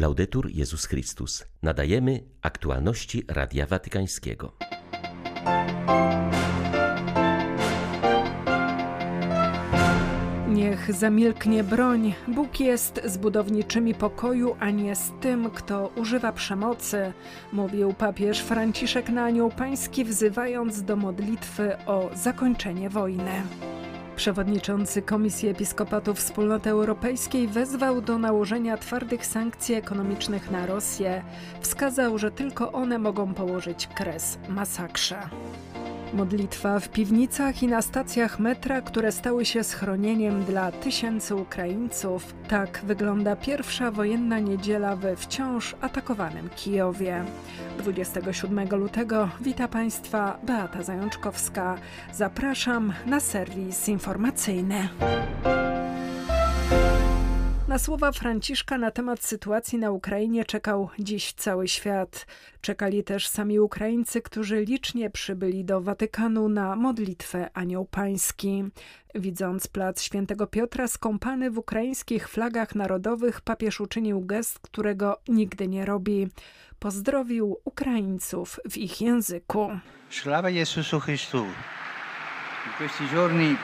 Laudetur Jezus Chrystus. Nadajemy aktualności Radia Watykańskiego. Niech zamilknie broń. Bóg jest z budowniczymi pokoju, a nie z tym, kto używa przemocy, mówił papież Franciszek na Anioł Pański, wzywając do modlitwy o zakończenie wojny. Przewodniczący Komisji Episkopatu Wspólnoty Europejskiej wezwał do nałożenia twardych sankcji ekonomicznych na Rosję. Wskazał, że tylko one mogą położyć kres masakrze. Modlitwa w piwnicach i na stacjach metra, które stały się schronieniem dla tysięcy Ukraińców. Tak wygląda pierwsza wojenna niedziela we wciąż atakowanym Kijowie. 27 lutego wita Państwa Beata Zajączkowska. Zapraszam na serwis informacyjny. Na słowa Franciszka na temat sytuacji na Ukrainie czekał dziś cały świat. Czekali też sami Ukraińcy, którzy licznie przybyli do Watykanu na modlitwę Anioł Pański. Widząc plac Świętego Piotra skąpany w ukraińskich flagach narodowych, papież uczynił gest, którego nigdy nie robi. Pozdrowił Ukraińców w ich języku. Sława Jezusu Chrystu. In questi giorni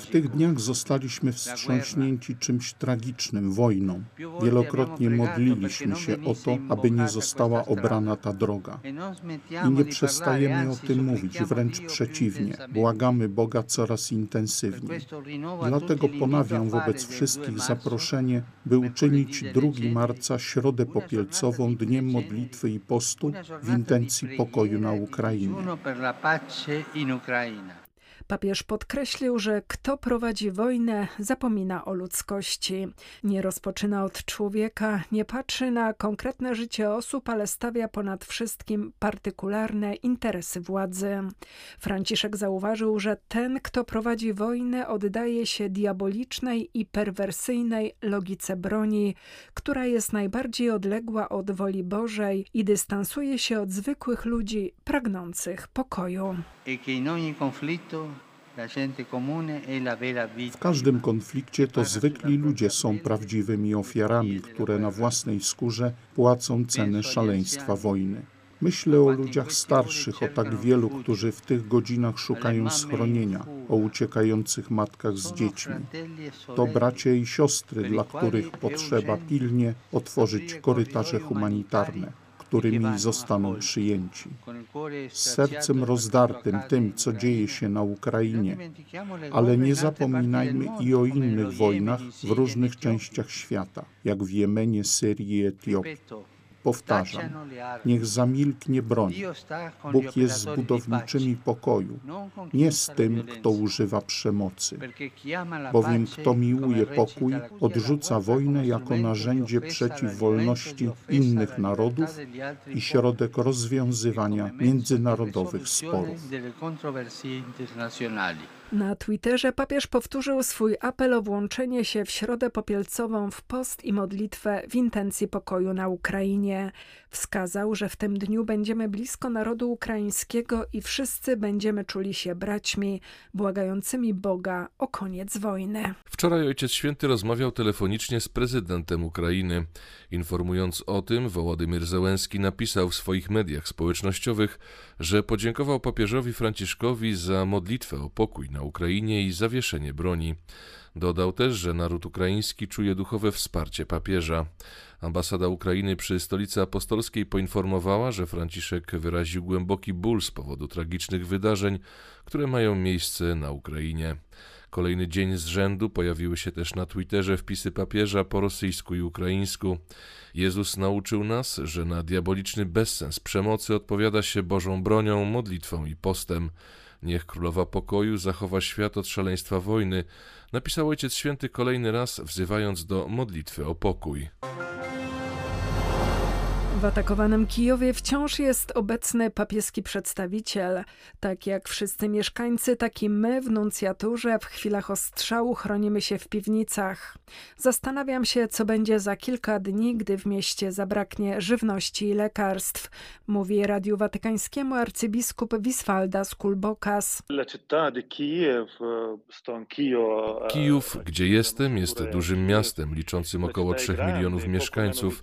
w tych dniach zostaliśmy wstrząśnięci czymś tragicznym, wojną. Wielokrotnie modliliśmy się o to, aby nie została obrana ta droga. I nie przestajemy o tym mówić, wręcz przeciwnie. Błagamy Boga coraz intensywniej. Dlatego ponawiam wobec wszystkich zaproszenie, by uczynić 2 marca Środę Popielcową Dniem Modlitwy i Postu w intencji pokoju na Ukrainie. Ucrânia. Papież podkreślił, że kto prowadzi wojnę, zapomina o ludzkości. Nie rozpoczyna od człowieka, nie patrzy na konkretne życie osób, ale stawia ponad wszystkim partykularne interesy władzy. Franciszek zauważył, że ten, kto prowadzi wojnę, oddaje się diabolicznej i perwersyjnej logice broni, która jest najbardziej odległa od woli Bożej i dystansuje się od zwykłych ludzi pragnących pokoju. E che in ogni conflitto w każdym konflikcie to zwykli ludzie są prawdziwymi ofiarami, które na własnej skórze płacą cenę szaleństwa wojny. Myślę o ludziach starszych, o tak wielu, którzy w tych godzinach szukają schronienia, o uciekających matkach z dziećmi. To bracia i siostry, dla których potrzeba pilnie otworzyć korytarze humanitarne którymi zostaną przyjęci. Z sercem rozdartym tym, co dzieje się na Ukrainie, ale nie zapominajmy i o innych wojnach w różnych częściach świata, jak w Jemenie, Syrii i Etiopii. Powtarzam, niech zamilknie broń. Bóg jest z budowniczymi pokoju, nie z tym, kto używa przemocy. Bowiem kto miłuje pokój, odrzuca wojnę jako narzędzie przeciw wolności innych narodów i środek rozwiązywania międzynarodowych sporów. Na Twitterze papież powtórzył swój apel o włączenie się w środę popielcową w post i modlitwę w intencji pokoju na Ukrainie. Wskazał, że w tym dniu będziemy blisko narodu ukraińskiego i wszyscy będziemy czuli się braćmi, błagającymi Boga o koniec wojny. Wczoraj Ojciec Święty rozmawiał telefonicznie z prezydentem Ukrainy. Informując o tym, Wołodymyr Zełenski napisał w swoich mediach społecznościowych, że podziękował papieżowi Franciszkowi za modlitwę o pokój na Ukrainie i zawieszenie broni. Dodał też, że naród ukraiński czuje duchowe wsparcie papieża. Ambasada Ukrainy przy Stolicy Apostolskiej poinformowała, że Franciszek wyraził głęboki ból z powodu tragicznych wydarzeń, które mają miejsce na Ukrainie. Kolejny dzień z rzędu pojawiły się też na Twitterze wpisy papieża po rosyjsku i ukraińsku. Jezus nauczył nas, że na diaboliczny bezsens przemocy odpowiada się Bożą bronią, modlitwą i postem. Niech królowa pokoju zachowa świat od szaleństwa wojny, napisał Ojciec Święty kolejny raz, wzywając do modlitwy o pokój. W atakowanym Kijowie wciąż jest obecny papieski przedstawiciel. Tak jak wszyscy mieszkańcy, tak i my w nuncjaturze w chwilach ostrzału chronimy się w piwnicach. Zastanawiam się, co będzie za kilka dni, gdy w mieście zabraknie żywności i lekarstw, mówi Radiu Watykańskiemu arcybiskup Wiswaldas Kulbokas. Kijów, gdzie jestem, jest dużym miastem liczącym około 3 milionów mieszkańców,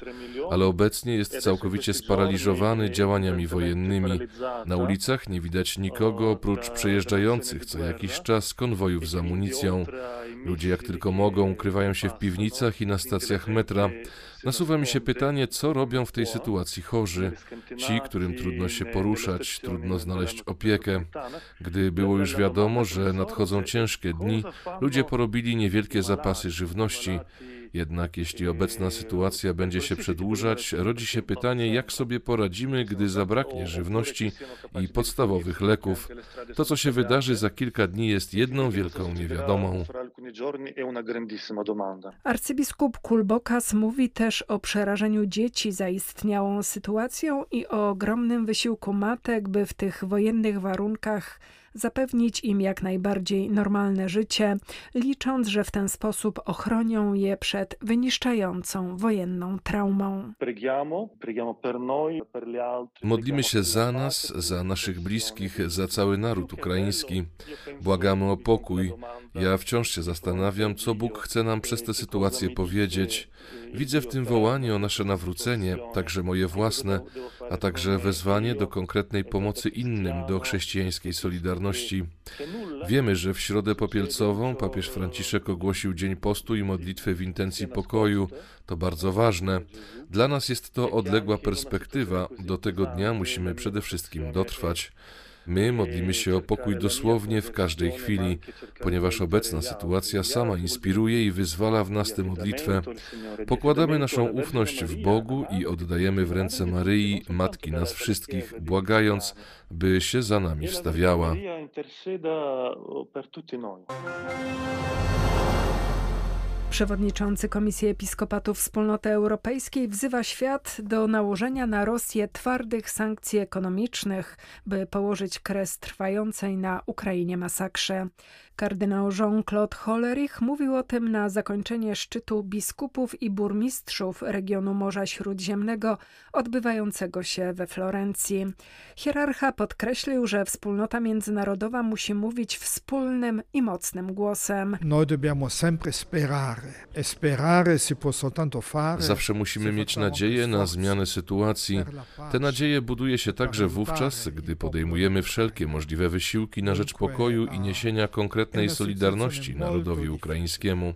ale obecnie jest całkowicie sparaliżowany działaniami wojennymi. Na ulicach nie widać nikogo oprócz przejeżdżających co jakiś czas konwojów z amunicją. Ludzie jak tylko mogą ukrywają się w piwnicach i na stacjach metra. Nasuwa mi się pytanie, co robią w tej sytuacji chorzy, ci, którym trudno się poruszać, trudno znaleźć opiekę. Gdy było już wiadomo, że nadchodzą ciężkie dni, ludzie porobili niewielkie zapasy żywności. Jednak jeśli obecna sytuacja będzie się przedłużać, rodzi się pytanie, jak sobie poradzimy, gdy zabraknie żywności i podstawowych leków. To, co się wydarzy za kilka dni, jest jedną wielką niewiadomą. Arcybiskup Kulbokas mówi też o przerażeniu dzieci zaistniałą sytuacją i o ogromnym wysiłku matek, by w tych wojennych warunkach zapewnić im jak najbardziej normalne życie, licząc, że w ten sposób ochronią je przed wyniszczającą wojenną traumą. Modlimy się za nas, za naszych bliskich, za cały naród ukraiński. Błagamy o pokój. Ja wciąż się zastanawiam, co Bóg chce nam przez tę sytuację powiedzieć. Widzę w tym wołanie o nasze nawrócenie, także moje własne, a także wezwanie do konkretnej pomocy innym, do chrześcijańskiej solidarności. Wiemy, że w środę popielcową papież Franciszek ogłosił Dzień Postu i modlitwy w intencji pokoju. To bardzo ważne. Dla nas jest to odległa perspektywa. Do tego dnia musimy przede wszystkim dotrwać. My modlimy się o pokój dosłownie w każdej chwili, ponieważ obecna sytuacja sama inspiruje i wyzwala w nas tę modlitwę. Pokładamy naszą ufność w Bogu i oddajemy w ręce Maryi, Matki nas wszystkich, błagając, by się za nami wstawiała. Przewodniczący Komisji Episkopatu Wspólnoty Europejskiej wzywa świat do nałożenia na Rosję twardych sankcji ekonomicznych, by położyć kres trwającej na Ukrainie masakrze. Kardynał Jean-Claude Hollerich mówił o tym na zakończenie szczytu biskupów i burmistrzów regionu Morza Śródziemnego odbywającego się we Florencji. Hierarcha podkreślił, że wspólnota międzynarodowa musi mówić wspólnym i mocnym głosem. Zawsze musimy mieć nadzieję na zmianę sytuacji. Te nadzieje buduje się także wówczas, gdy podejmujemy wszelkie możliwe wysiłki na rzecz pokoju i niesienia konkretnych konkretnej solidarności narodowi ukraińskiemu.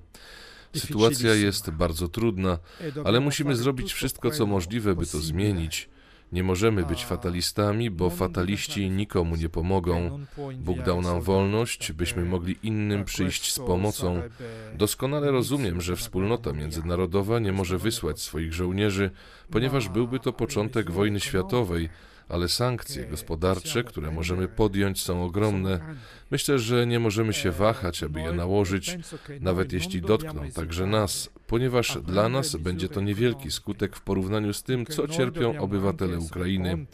Sytuacja jest bardzo trudna, ale musimy zrobić wszystko, co możliwe, by to zmienić. Nie możemy być fatalistami, bo fataliści nikomu nie pomogą. Bóg dał nam wolność, byśmy mogli innym przyjść z pomocą. Doskonale rozumiem, że wspólnota międzynarodowa nie może wysłać swoich żołnierzy, ponieważ byłby to początek wojny światowej ale sankcje gospodarcze, które możemy podjąć, są ogromne. Myślę, że nie możemy się wahać, aby je nałożyć, nawet jeśli dotkną także nas, ponieważ dla nas będzie to niewielki skutek w porównaniu z tym, co cierpią obywatele Ukrainy.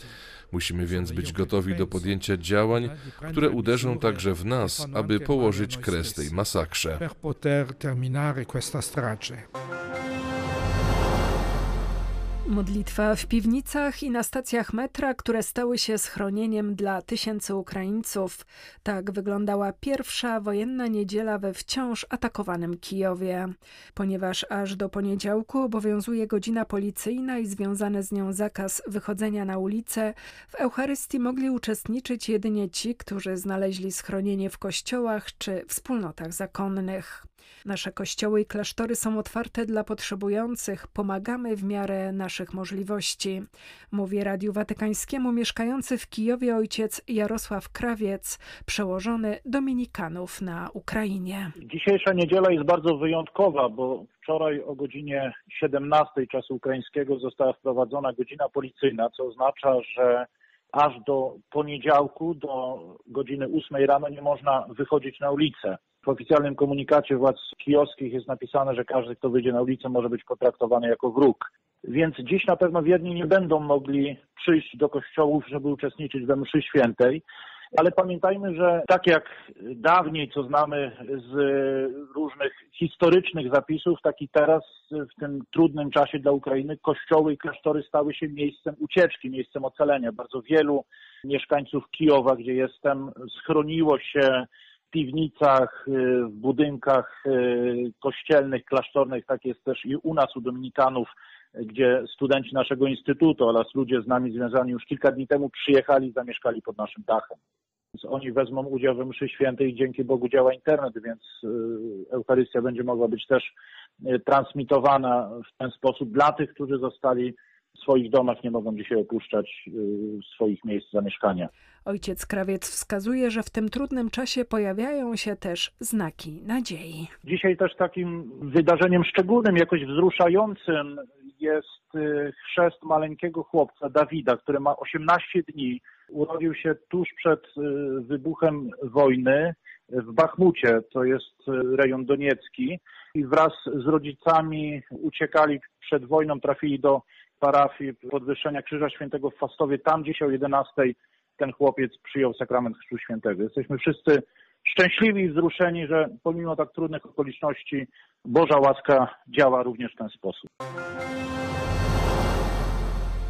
Musimy więc być gotowi do podjęcia działań, które uderzą także w nas, aby położyć kres tej masakrze. Modlitwa w piwnicach i na stacjach metra, które stały się schronieniem dla tysięcy Ukraińców. Tak wyglądała pierwsza wojenna niedziela we wciąż atakowanym Kijowie. Ponieważ aż do poniedziałku obowiązuje godzina policyjna i związany z nią zakaz wychodzenia na ulicę, w Eucharystii mogli uczestniczyć jedynie ci, którzy znaleźli schronienie w kościołach czy wspólnotach zakonnych. Nasze kościoły i klasztory są otwarte dla potrzebujących, pomagamy w miarę naszych możliwości, mówi Radiu Watykańskiemu mieszkający w Kijowie ojciec Jarosław Krawiec, przełożony Dominikanów na Ukrainie. Dzisiejsza niedziela jest bardzo wyjątkowa, bo wczoraj o godzinie 17 czasu ukraińskiego została wprowadzona godzina policyjna, co oznacza, że aż do poniedziałku, do godziny 8 rano nie można wychodzić na ulicę. W oficjalnym komunikacie władz kijowskich jest napisane, że każdy, kto wyjdzie na ulicę, może być potraktowany jako wróg. więc dziś na pewno wierni nie będą mogli przyjść do kościołów, żeby uczestniczyć we mszy świętej. Ale pamiętajmy, że tak jak dawniej, co znamy z różnych historycznych zapisów, tak i teraz w tym trudnym czasie dla Ukrainy kościoły i klasztory stały się miejscem ucieczki, miejscem ocalenia. Bardzo wielu mieszkańców Kijowa, gdzie jestem, schroniło się piwnicach, w budynkach kościelnych, klasztornych. Tak jest też i u nas, u Dominikanów, gdzie studenci naszego instytutu oraz ludzie z nami związani już kilka dni temu przyjechali i zamieszkali pod naszym dachem. Więc oni wezmą udział we mszy świętej i dzięki Bogu działa internet, więc y, Eucharystia będzie mogła być też y, transmitowana w ten sposób dla tych, którzy zostali w swoich domach, nie mogą dzisiaj opuszczać y, swoich miejsc zamieszkania. Ojciec Krawiec wskazuje, że w tym trudnym czasie pojawiają się też znaki nadziei. Dzisiaj też takim wydarzeniem szczególnym, jakoś wzruszającym jest y, chrzest maleńkiego chłopca Dawida, który ma 18 dni. Urodził się tuż przed y, wybuchem wojny w Bachmucie, to jest rejon doniecki, i wraz z rodzicami uciekali przed wojną, trafili do parafii podwyższenia Krzyża Świętego w Fastowie. Tam dzisiaj o 11 ten chłopiec przyjął sakrament Chrztu Świętego. Jesteśmy wszyscy szczęśliwi i wzruszeni, że pomimo tak trudnych okoliczności Boża łaska działa również w ten sposób.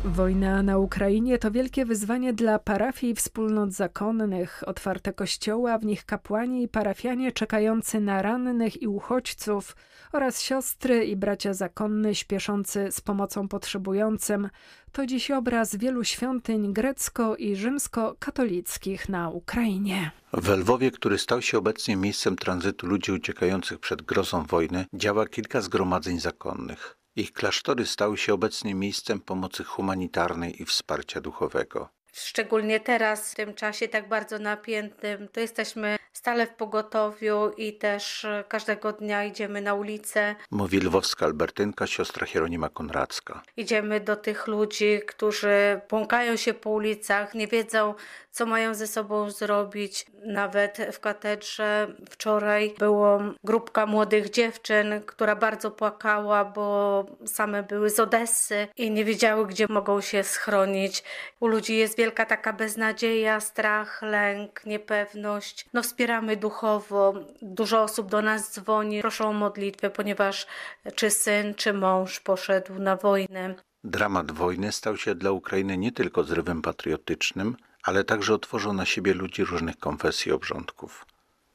Wojna na Ukrainie to wielkie wyzwanie dla parafii i wspólnot zakonnych. Otwarte kościoły, a w nich kapłani i parafianie czekający na rannych i uchodźców oraz siostry i bracia zakonny śpieszący z pomocą potrzebującym. To dziś obraz wielu świątyń grecko- i rzymskokatolickich na Ukrainie. W Lwowie, który stał się obecnie miejscem tranzytu ludzi uciekających przed grozą wojny, działa kilka zgromadzeń zakonnych. Ich klasztory stały się obecnie miejscem pomocy humanitarnej i wsparcia duchowego. Szczególnie teraz, w tym czasie tak bardzo napiętym, to jesteśmy stale w pogotowiu i też każdego dnia idziemy na ulicę. Mówi lwowska Albertynka, siostra Hieronima Konradzka. Idziemy do tych ludzi, którzy błąkają się po ulicach, nie wiedzą, co mają ze sobą zrobić. Nawet w katedrze wczoraj była grupka młodych dziewczyn, która bardzo płakała, bo same były z Odessy i nie wiedziały, gdzie mogą się schronić. U ludzi jest wielka taka beznadzieja, strach, lęk, niepewność. No wspieramy duchowo. Dużo osób do nas dzwoni, proszą o modlitwę, ponieważ czy syn, czy mąż poszedł na wojnę. Dramat wojny stał się dla Ukrainy nie tylko zrywem patriotycznym, ale także otworzył na siebie ludzi różnych konfesji i obrządków.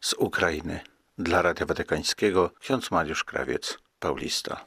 Z Ukrainy dla Radia Watykańskiego ksiądz Mariusz Krawiec, Paulista.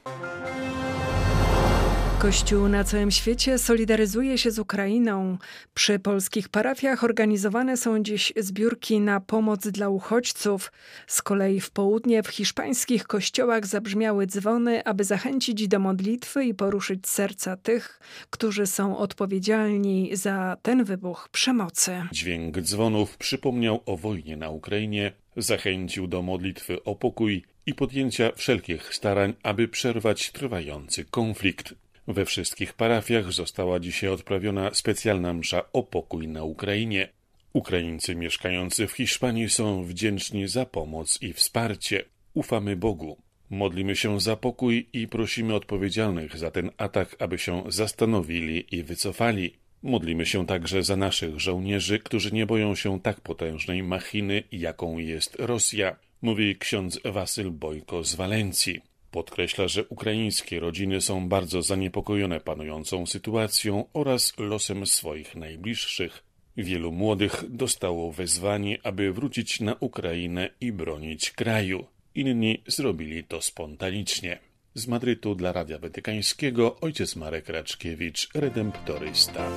Kościół na całym świecie solidaryzuje się z Ukrainą. Przy polskich parafiach organizowane są dziś zbiórki na pomoc dla uchodźców. Z kolei w południe w hiszpańskich kościołach zabrzmiały dzwony, aby zachęcić do modlitwy i poruszyć serca tych, którzy są odpowiedzialni za ten wybuch przemocy. Dźwięk dzwonów przypomniał o wojnie na Ukrainie, zachęcił do modlitwy o pokój i podjęcia wszelkich starań, aby przerwać trwający konflikt. We wszystkich parafiach została dzisiaj odprawiona specjalna msza o pokój na Ukrainie. Ukraińcy mieszkający w Hiszpanii są wdzięczni za pomoc i wsparcie. Ufamy Bogu. Modlimy się za pokój i prosimy odpowiedzialnych za ten atak, aby się zastanowili i wycofali. Modlimy się także za naszych żołnierzy, którzy nie boją się tak potężnej machiny, jaką jest Rosja, mówi ksiądz Wasyl Bojko z Walencji. Podkreśla, że ukraińskie rodziny są bardzo zaniepokojone panującą sytuacją oraz losem swoich najbliższych. Wielu młodych dostało wezwanie, aby wrócić na Ukrainę i bronić kraju. Inni zrobili to spontanicznie. Z Madrytu dla Radia Watykańskiego ojciec Marek Raczkiewicz, redemptorysta.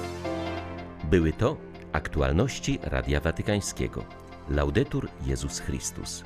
Były to aktualności Radia Watykańskiego. Laudetur Jezus Chrystus.